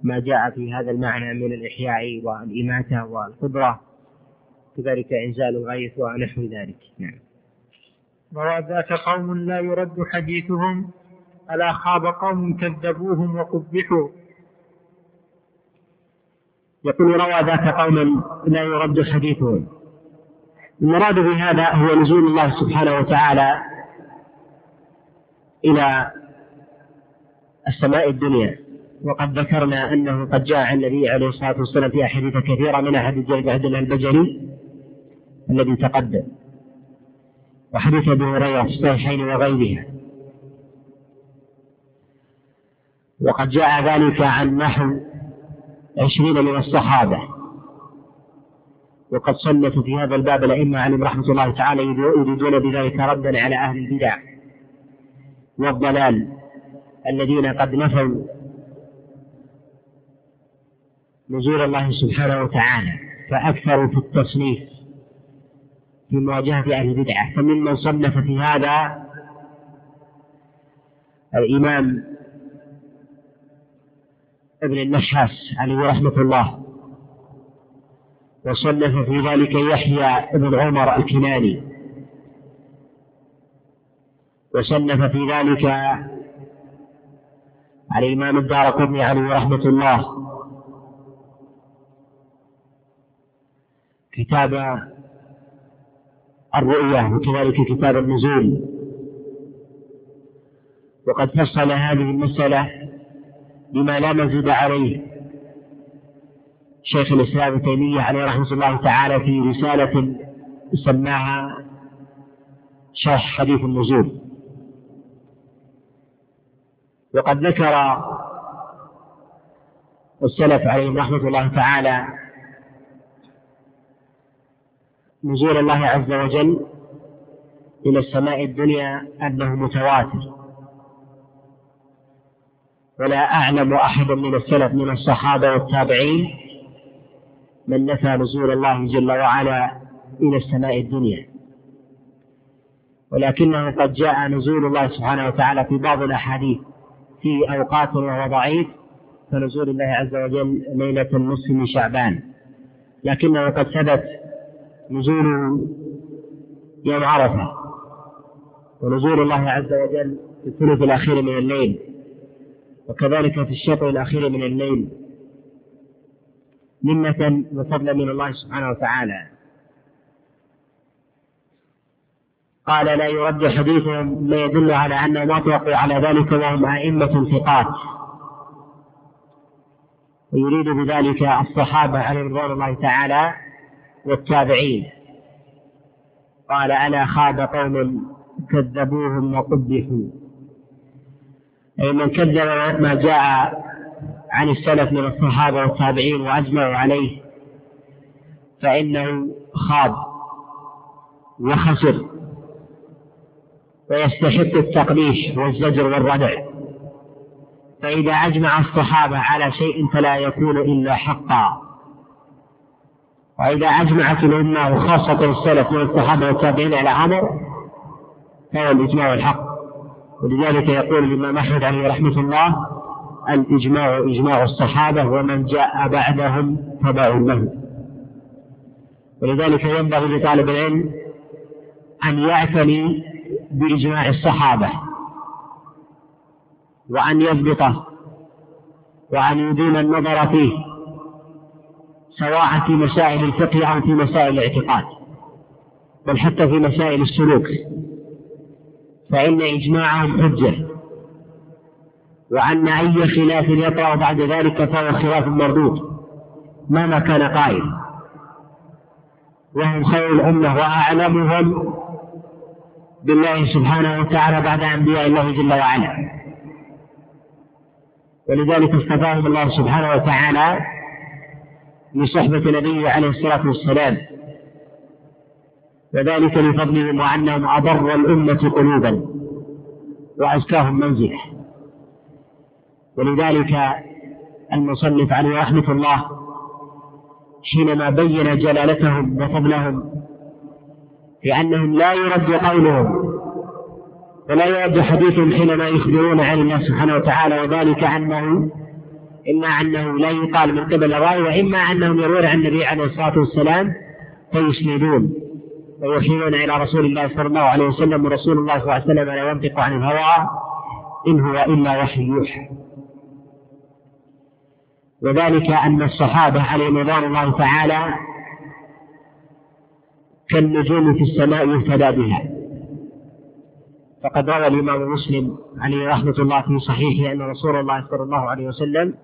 ما جاء في هذا المعنى من الإحياء والإماتة والقدرة. كذلك إنزال الغيث ونحو ذلك. نعم. روى ذاك قوم لا يرد حديثهم. ألا خاب قوم كذبوهم وقبحوا. يقول روى ذاك قوم لا يرد حديثهم. المراد بهذا هو نزول الله سبحانه وتعالى إلى السماء الدنيا. وقد ذكرنا أنه قد جاء عن النبي عليه الصلاة والسلام في أحاديث كثيرة من أحاديث جابر بن البجلي الذي تقدم. وحديث أبي هريرة في الصحيحين وغيرها. وقد جاء ذلك عن نحو عشرين من الصحابة. وقد صنف في هذا الباب الأئمة عليهم رحمة الله تعالى يريدون بذلك ردا على أهل البدع والضلال الذين قد نفوا نزول الله سبحانه وتعالى فأكثروا في التصنيف في مواجهة أهل البدعة فممن صنف في هذا الإمام ابن النحاس عليه رحمة الله. وصنف في ذلك يحيى ابن عمر الكناني. وصنف في ذلك على الإمام الدار قطني عليه رحمة الله. كتاب الرؤية وكذلك كتاب النزول. وقد فصل هذه المسألة بما لا مزيد عليه. شيخ الإسلام ابن تيمية عليه رحمة الله تعالى في رسالة سماها شرح حديث النزول. وقد ذكر السلف عليهم رحمة الله تعالى نزول الله عز وجل إلى السماء الدنيا أنه متواتر. ولا أعلم أحد من السلف من الصحابة والتابعين من نفى نزول الله جل وعلا إلى السماء الدنيا. ولكنه قد جاء نزول الله سبحانه وتعالى في بعض الأحاديث في أوقات وهو ضعيف كنزول الله عز وجل ليلة النصف من شعبان. لكنه قد ثبت نزوله يوم عرفة ونزول الله عز وجل في الثلث الأخير من الليل وكذلك في الشطر الأخير من الليل. منة وفضلا من الله سبحانه وتعالى. قال لا يرد حديثهم ما يدل على أنهم أطلقوا على ذلك وهم أئمة ثقات. ويريد بذلك الصحابة عليهم رضوان الله تعالى والتابعين. قال ألا خاب قوم كذبوهم وقبحوا. أي من كذب ما جاء عن السلف من الصحابة والتابعين وأجمعوا عليه فإنه خاب وخسر ويستحق التقبيح والزجر والردع. فإذا أجمع الصحابة على شيء فلا يكون إلا حقا. وإذا أجمعت الأمة وخاصة السلف من الصحابة والتابعين على أمر فهو الإجماع الحق. ولذلك يقول الإمام أحمد عليه رحمة الله الإجماع إجماع الصحابة ومن جاء بعدهم تبع له ولذلك ينبغي لطالب العلم أن يعتني بإجماع الصحابة وأن يضبطه وأن يدين النظر فيه سواء في مسائل الفقه أو في مسائل الاعتقاد بل حتى في مسائل السلوك فإن إجماعهم حجة. وأن أي خلاف يطرأ بعد ذلك فهو خلاف مردود مهما كان قائل. وهم خير الأمة وأعلمهم بالله سبحانه وتعالى بعد أنبياء الله جل وعلا. ولذلك اصطفاهم الله سبحانه وتعالى لصحبة نبيه عليه الصلاة والسلام. وذلك لفضلهم وأنهم أبر الأمة قلوبا وأزكاهم منزلة. ولذلك المصنف عليه رحمة الله حينما بين جلالتهم وفضلهم لأنهم لا يرد قولهم ولا يرد حديثهم حينما يخبرون عن الله سبحانه وتعالى وذلك أنه إما أنه لا يقال من قبل الرأي وإما أنهم يروون عن النبي عليه الصلاة والسلام فيسندون ويوحيون إلى رسول الله صلى الله عليه وسلم ورسول الله صلى الله عليه وسلم لا ينطق عن الهوى إن هو إلا وحي يوحى. وذلك أن الصحابة عليهم رضوان الله تعالى كالنجوم في السماء يهتدى بها. فقد روى الإمام مسلم عليه رحمة الله في صحيحه أن رسول الله صلى الله عليه وسلم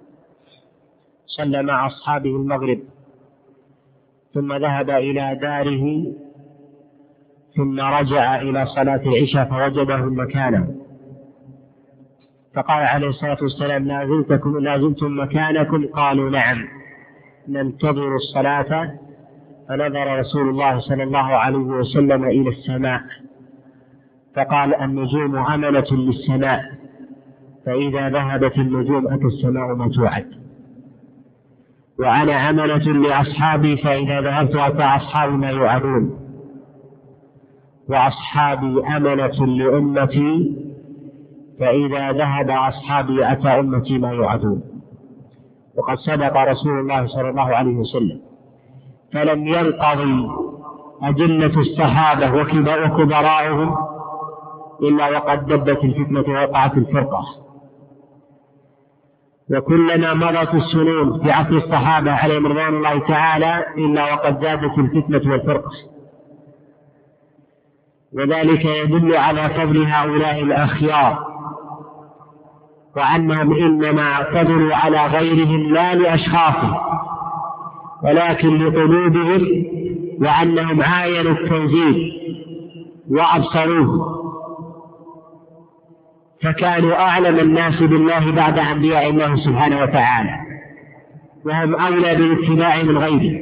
صلى مع أصحابه المغرب ثم ذهب إلى داره ثم رجع إلى صلاة العشاء فوجدهم مكانه. فقال عليه الصلاة والسلام لا زلتكم لا زلتم مكانكم. قالوا نعم ننتظر الصلاة. فنظر رسول الله صلى الله عليه وسلم إلى السماء فقال النجوم أمنة للسماء فإذا ذهبت النجوم أتى السماء ما توعد وأنا أمنة لأصحابي فإذا ذهبت أتى أصحابي ما يوعدون. وأصحابي أمنة لأمتي فإذا ذهب أصحابي أتى أمتي ما يوعدون. وقد صدق رسول الله صلى الله عليه وسلم. فلم ينقضي أجلة الصحابة وكبراءهم إلا وقد دبت الفتنة ووقعت الفرقة. وكلما مضت السنون في عصر الصحابة عليهم رضوان الله تعالى إلا وقد زادت الفتنة والفرقة. وذلك يدل على فضل هؤلاء الأخيار وأنهم إنما فضلوا على غيرهم لا لأشخاصهم ولكن لقلوبهم وأنهم عاينوا التنزيل وأبصروه. فكانوا أعلم الناس بالله بعد أنبياء الله سبحانه وتعالى وهم أولى بالاتباع من غيره.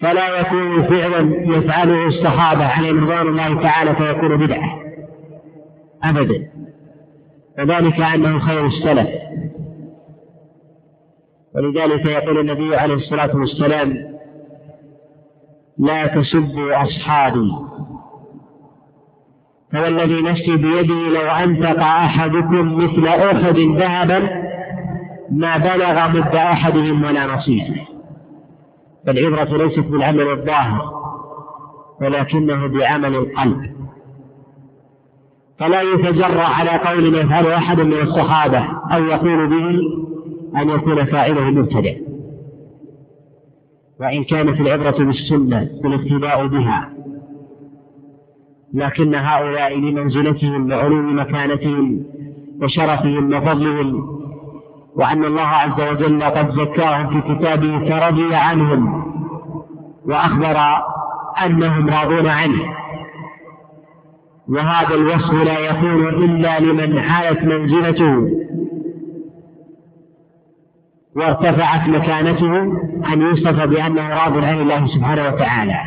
فلا يكون فعلا يفعله الصحابة عليهم رضوان الله تعالى فيكون بدعة أبدا. وذلك أنه خير السلف. ولذلك يقول النبي عليه الصلاة والسلام لا تسبوا أصحابي. فوالذي نفسي بيده لو أنفق أحدكم مثل أحد ذهبا ما بلغ مد أحدهم ولا نصيفه فالعبرة ليست بالعمل الظاهر ولكنه بعمل القلب. فلا يتجرأ على قول يفعله أحد من الصحابة أو يقول به أن يكون فاعله مبتدع. وإن كانت العبرة بالسنة بالاقتداء بها. لكن هؤلاء لمنزلتهم وعلوم مكانتهم وشرفهم وفضلهم وأن الله عز وجل قد زكاهم في كتابه فرضي عنهم وأخبر أنهم راضون عنه. وهذا الوصف لا يكون إلا لمن عالت منزلته وارتفعت مكانته أن يوصف بأنه راض عن الله سبحانه وتعالى.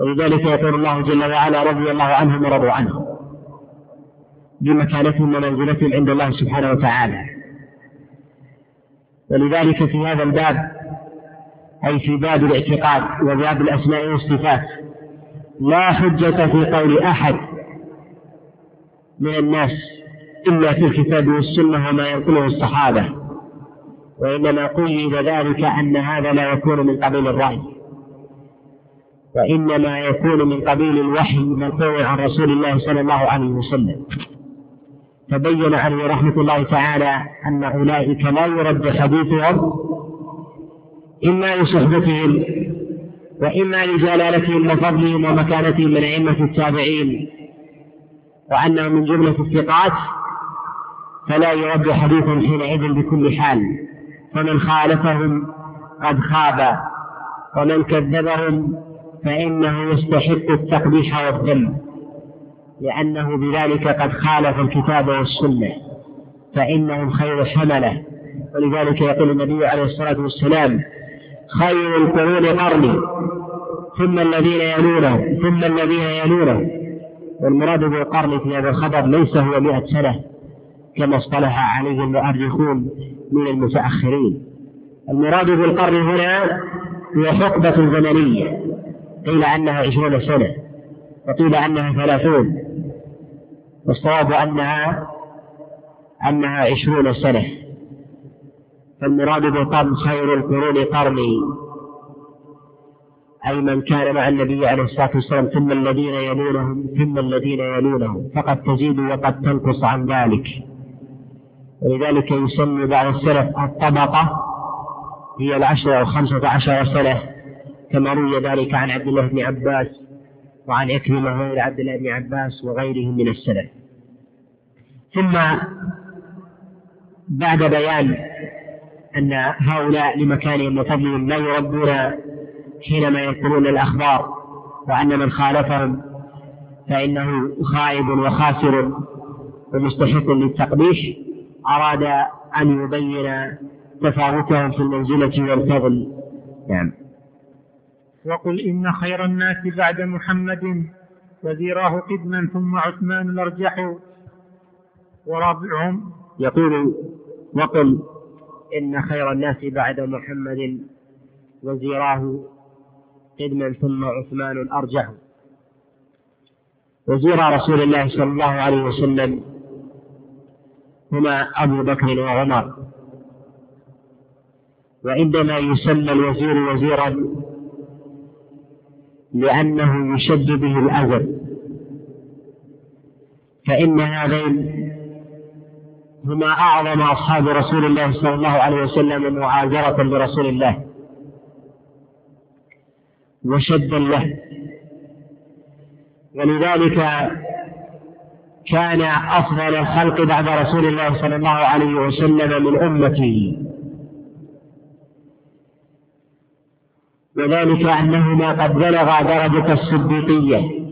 ولذلك يقول الله جل وعلا رضي الله عنهم ورضوا عنه بمكانتهم ومنزلتهم عند الله سبحانه وتعالى. ولذلك في هذا الباب أي في باب الاعتقاد وباب الأسماء والصفات لا حجة في قول أحد من الناس إلا في الكتاب والسنة وما ينقله الصحابة وإنما قيد ذلك أن هذا لا يكون من قبيل الرأي وإنما يكون من قبيل الوحي المنقول عن رسول الله صلى الله عليه وسلم. فبين عليه رحمة الله تعالى أن أولئك لا يرد حديثهم إما لصحبتهم وإما لجلالتهم وفضلهم ومكانتهم من أئمة التابعين وأنهم من جملة الثقات فلا يرد حديثهم حينئذ بكل حال. فمن خالفهم قد خاب ومن كذبهم فإنه يستحق التقبيح والذم لأنه بذلك قد خالف الكتاب والسنة فإنهم خير حملة. ولذلك يقول النبي عليه الصلاة والسلام خير القرون قرني. ثم الذين يلونهم ثم الذين يلونهم والمراد بالقرن في هذا الخبر ليس هو مئة سنة كما اصطلح عليه المؤرخون من المتأخرين. المراد بالقرن هنا هي حقبة زمنية. قيل أنها عشرون سنة وقيل أنها ثلاثون. والصواب أنها أنها عشرون سنة. فالمراد بالقرن خير القرون قرني أي من كان مع النبي عليه الصلاة والسلام ثم الذين يلونهم ثم الذين يلونهم. فقد تزيد وقد تنقص عن ذلك. ولذلك يسمي بعض السلف الطبقة هي العشرة أو خمسة عشر سنة كما روي ذلك عن عبد الله بن عباس وعن إكرمة غير عبد الله بن عباس وغيرهم من السلف. ثم بعد بيان أن هؤلاء لمكانهم وفضلهم لا يردون حينما ينقلون الأخبار وأن من خالفهم فإنه خائب وخاسر ومستحق للتقبيح أراد أن يبين تفاوتهم في المنزلة والفضل. نعم. وقل إن خير الناس بعد محمد وزيراه قدما ثم عثمان الأرجح ورابعهم. يقول وقل إن خير الناس بعد محمد وزيراه قدما ثم عثمان الأرجح وزير رسول الله صلى الله عليه وسلم هما أبو بكر وعمر. وعندما يسمى الوزير وزيرا لأنه يشد به الأجر فإن هذين هما أعظم أصحاب رسول الله صلى الله عليه وسلم معاذرة لرسول الله. وشدا له. ولذلك كان أفضل الخلق بعد رسول الله صلى الله عليه وسلم من أمته وذلك أنهما قد بلغا درجة الصديقية.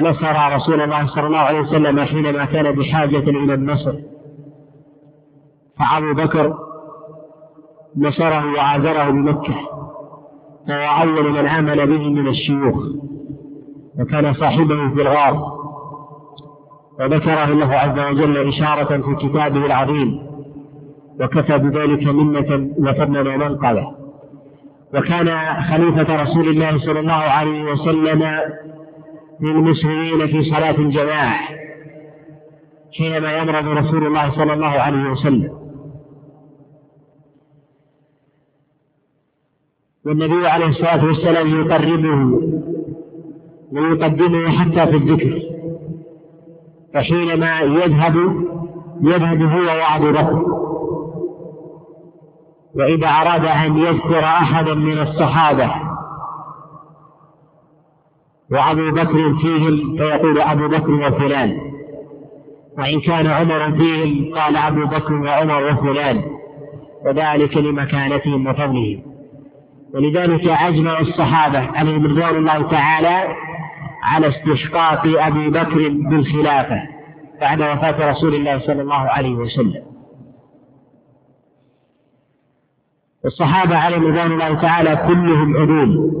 فنصر رسول الله صلى الله عليه وسلم حينما كان بحاجة إلى النصر. فأبو بكر نصره وعاذره بمكة فهو أول من آمن به من الشيوخ وكان صاحبه في الغار. وذكره الله عز وجل إشارة في كتابه العظيم وكفى بذلك منة وفضلا ومنقبة وكان خليفة رسول الله صلى الله عليه وسلم للمسلمين في صلاة الجماعة حينما يمرض رسول الله صلى الله عليه وسلم. والنبي عليه الصلاة والسلام يقربه ويقدمه حتى في الذكر فحينما يذهب يذهب هو وأبو بكر. وإذا أراد أن يذكر أحدا من الصحابة وأبو بكر فيهم فيقول أبو بكر وفلان. وإن كان عمر فيهم قال أبو بكر وعمر وفلان. وذلك لمكانتهم وفضلهم. ولذلك أجمع الصحابة عليهم رضوان الله تعالى على استحقاق أبي بكر بالخلافة بعد وفاة رسول الله صلى الله عليه وسلم. الصحابة عليهم رضوان الله تعالى كلهم عدول.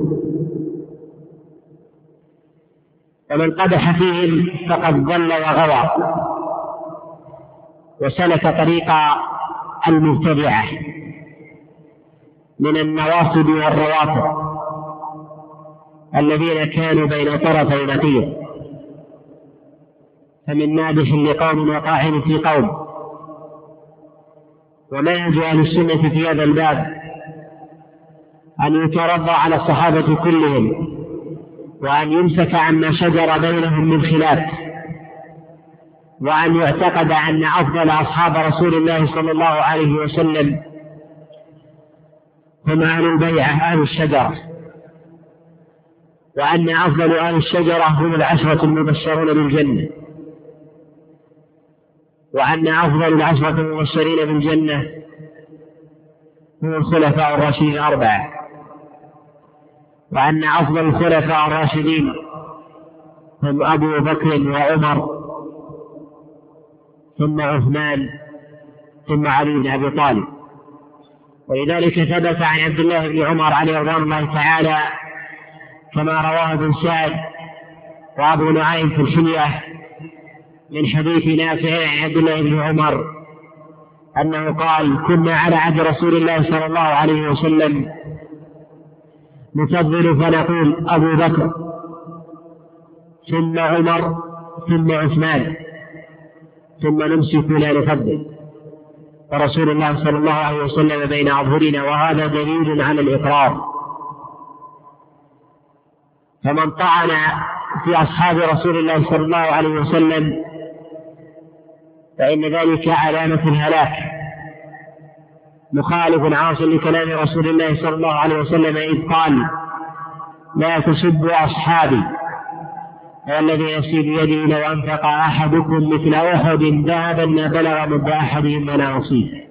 ومن قدح فيهم فقد ضل وغوى. وسلك طريق المبتدعة من النواصب والروافض الذين كانوا بين طرفي نقيض فمن نادح لقوم وقاعد في قوم. ومنهج أهل السنة في هذا الباب أن يترضى على الصحابة كلهم. وأن يمسك عما شجر بينهم من خلاف وأن يعتقد أن أفضل أصحاب رسول الله صلى الله عليه وسلم هم أهل البيعة أهل الشجرة وأن أفضل أهل الشجرة هم العشرة المبشرون بالجنة وأن أفضل العشرة المبشرين بالجنة هم الخلفاء الراشدين الأربعة. وأن أفضل الخلفاء الراشدين هم أبو بكر وعمر ثم عثمان ثم علي بن أبي طالب. ولذلك ثبت عن عبد الله بن عمر عليه رضوان الله تعالى كما رواه ابن سعد وأبو نعيم في الحلية من حديث نافع عن عبد الله بن عمر أنه قال كنا على عهد رسول الله صلى الله عليه وسلم نفضل فنقول أبو بكر ثم عمر ثم عثمان ثم نمسك لا نفضل ورسول الله صلى الله عليه وسلم بين أظهرنا وهذا دليل على الإقرار. فمن طعن في أصحاب رسول الله صلى الله عليه وسلم فإن ذلك علامة الهلاك. مخالف عاص لكلام رسول الله صلى الله عليه وسلم إذ قال لا تسبوا أصحابي والذي نفسي بيده لو أنفق أحدكم مثل أحد ذهبا ما بلغ مد أحدهم ولا نصيبه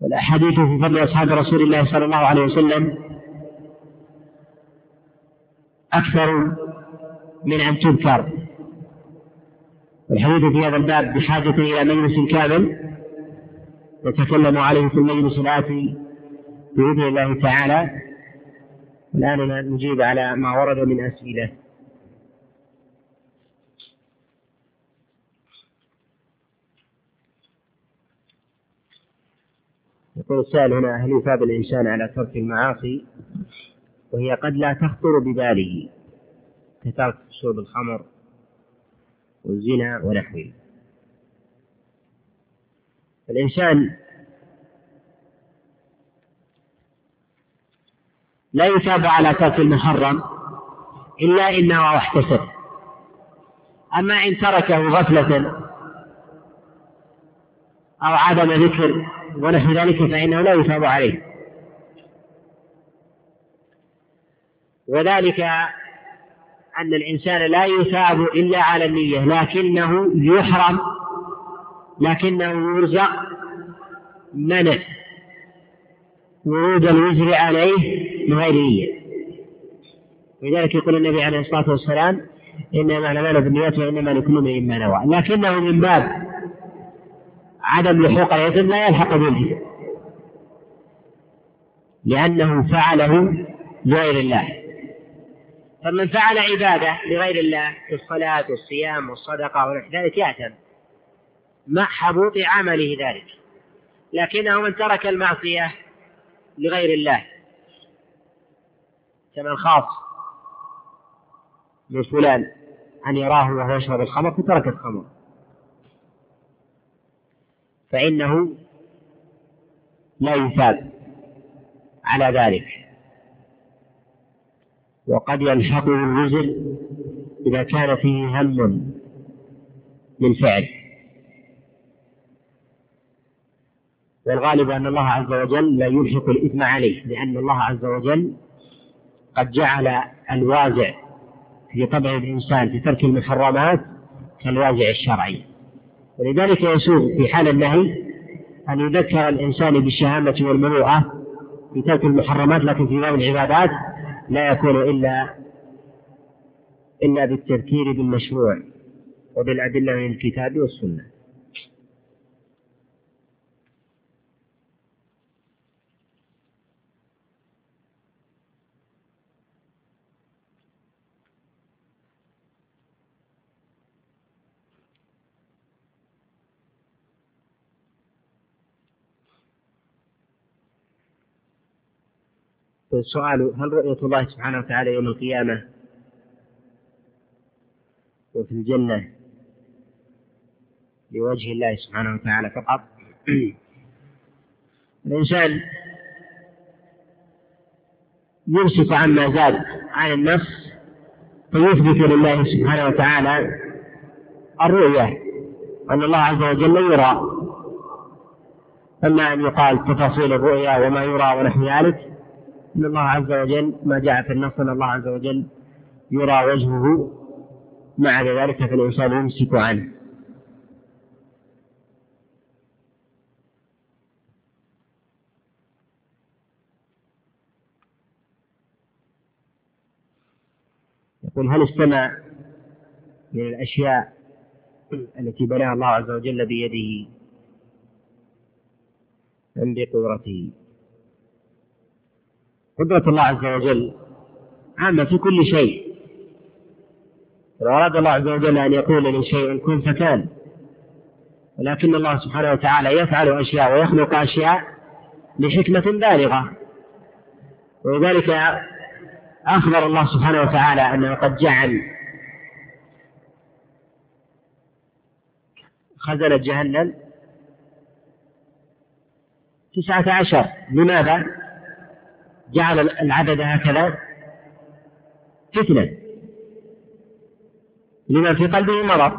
والأحاديث في فضل أصحاب رسول الله صلى الله عليه وسلم أكثر من أن تذكر. الحديث في هذا الباب بحاجة إلى مجلس كامل نتكلم عليه في المجلس الآتي بإذن الله تعالى. الآن نجيب على ما ورد من أسئلة. يقول السائل هنا هل يثاب الإنسان على ترك المعاصي وهي قد لا تخطر بباله كترك شرب الخمر؟ والزنا ونحوه. الإنسان لا يثاب على ترك المحرم إلا إن نوى واحتسب أما إن تركه غفلة أو عدم ذكر ونحو ذلك فإنه لا يثاب عليه. وذلك أن الإنسان لا يثاب إلا على النية لكنه يحرم لكنه يرزق منع ورود الوزر عليه بغير نية. لذلك يقول النبي عليه الصلاة والسلام إنما الأعمال بالنيات وإنما لكل امرئ ما نوى. لكنه من باب عدم لحوق الإثم لا يلحق بالإثم لأنه فعله لغير الله. فمن فعل عبادة لغير الله كالصلاة والصيام والصدقة ونحو ذلك يأثم. مع حبوط عمله ذلك. لكنه من ترك المعصية لغير الله. كمن خاف من فلان أن يراه وهو يشرب الخمر فترك الخمر. فإنه لا يثاب على ذلك. وقد يلحقه الوزر إذا كان فيه هم للفعل والغالب أن الله عز وجل لا يلحق الإثم عليه لأن الله عز وجل قد جعل الوازع في طبع الإنسان في ترك المحرمات كالوازع الشرعي. ولذلك يسوغ في حال النهي أن يذكر الإنسان بالشهامة والمروءة في ترك المحرمات لكن في باب العبادات لا يكون إلا إلا بالتذكير بالمشروع وبالأدلة من الكتاب والسنة. السؤال هل رؤية الله سبحانه وتعالى يوم القيامة وفي الجنة لوجه الله سبحانه وتعالى فقط؟ الإنسان يمسك عما زاد عن النفس فيثبت لله سبحانه وتعالى الرؤية أن الله عز وجل يرى. أما أن يقال تفاصيل الرؤيا وما يرى ونحو ذلك أن الله عز وجل ما جاء في النص أن الله عز وجل يرى وجهه مع ذلك فالإنسان يمسك عنه. يقول هل استمع من الأشياء التي بناها الله عز وجل بيده أم بقدرته قدرة الله عز وجل عامة في كل شيء. أراد الله عز وجل أن يقول لشيء كن فكان ولكن الله سبحانه وتعالى يفعل أشياء ويخلق أشياء لحكمة بالغة. ولذلك أخبر الله سبحانه وتعالى أنه قد جعل خزنة جهنم تسعة عشر. لماذا؟ جعل العدد هكذا فتنة. لمن في قلبه مرض.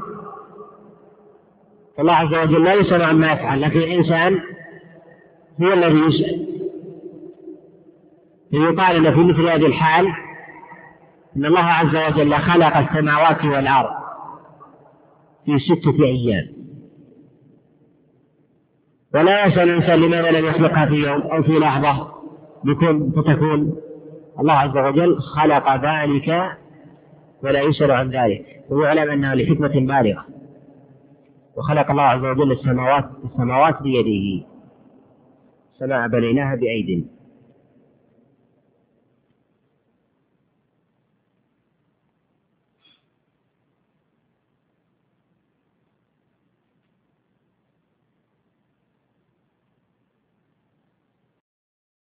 فالله عز وجل لا يسأل عما يفعل لكن الإنسان هو الذي يسأل. فيقال له في مثل هذه الحال أن الله عز وجل خلق السماوات والأرض في ستة أيام. ولا يسأل الإنسان لماذا لم يخلقها في يوم أو في لحظة. بكل فتكون الله عز وجل خلق ذلك ولا يسأل عن ذلك. ويعلم أنها لحكمة بالغة. وخلق الله عز وجل السماوات السماوات بيده. السماء بنيناها بأيد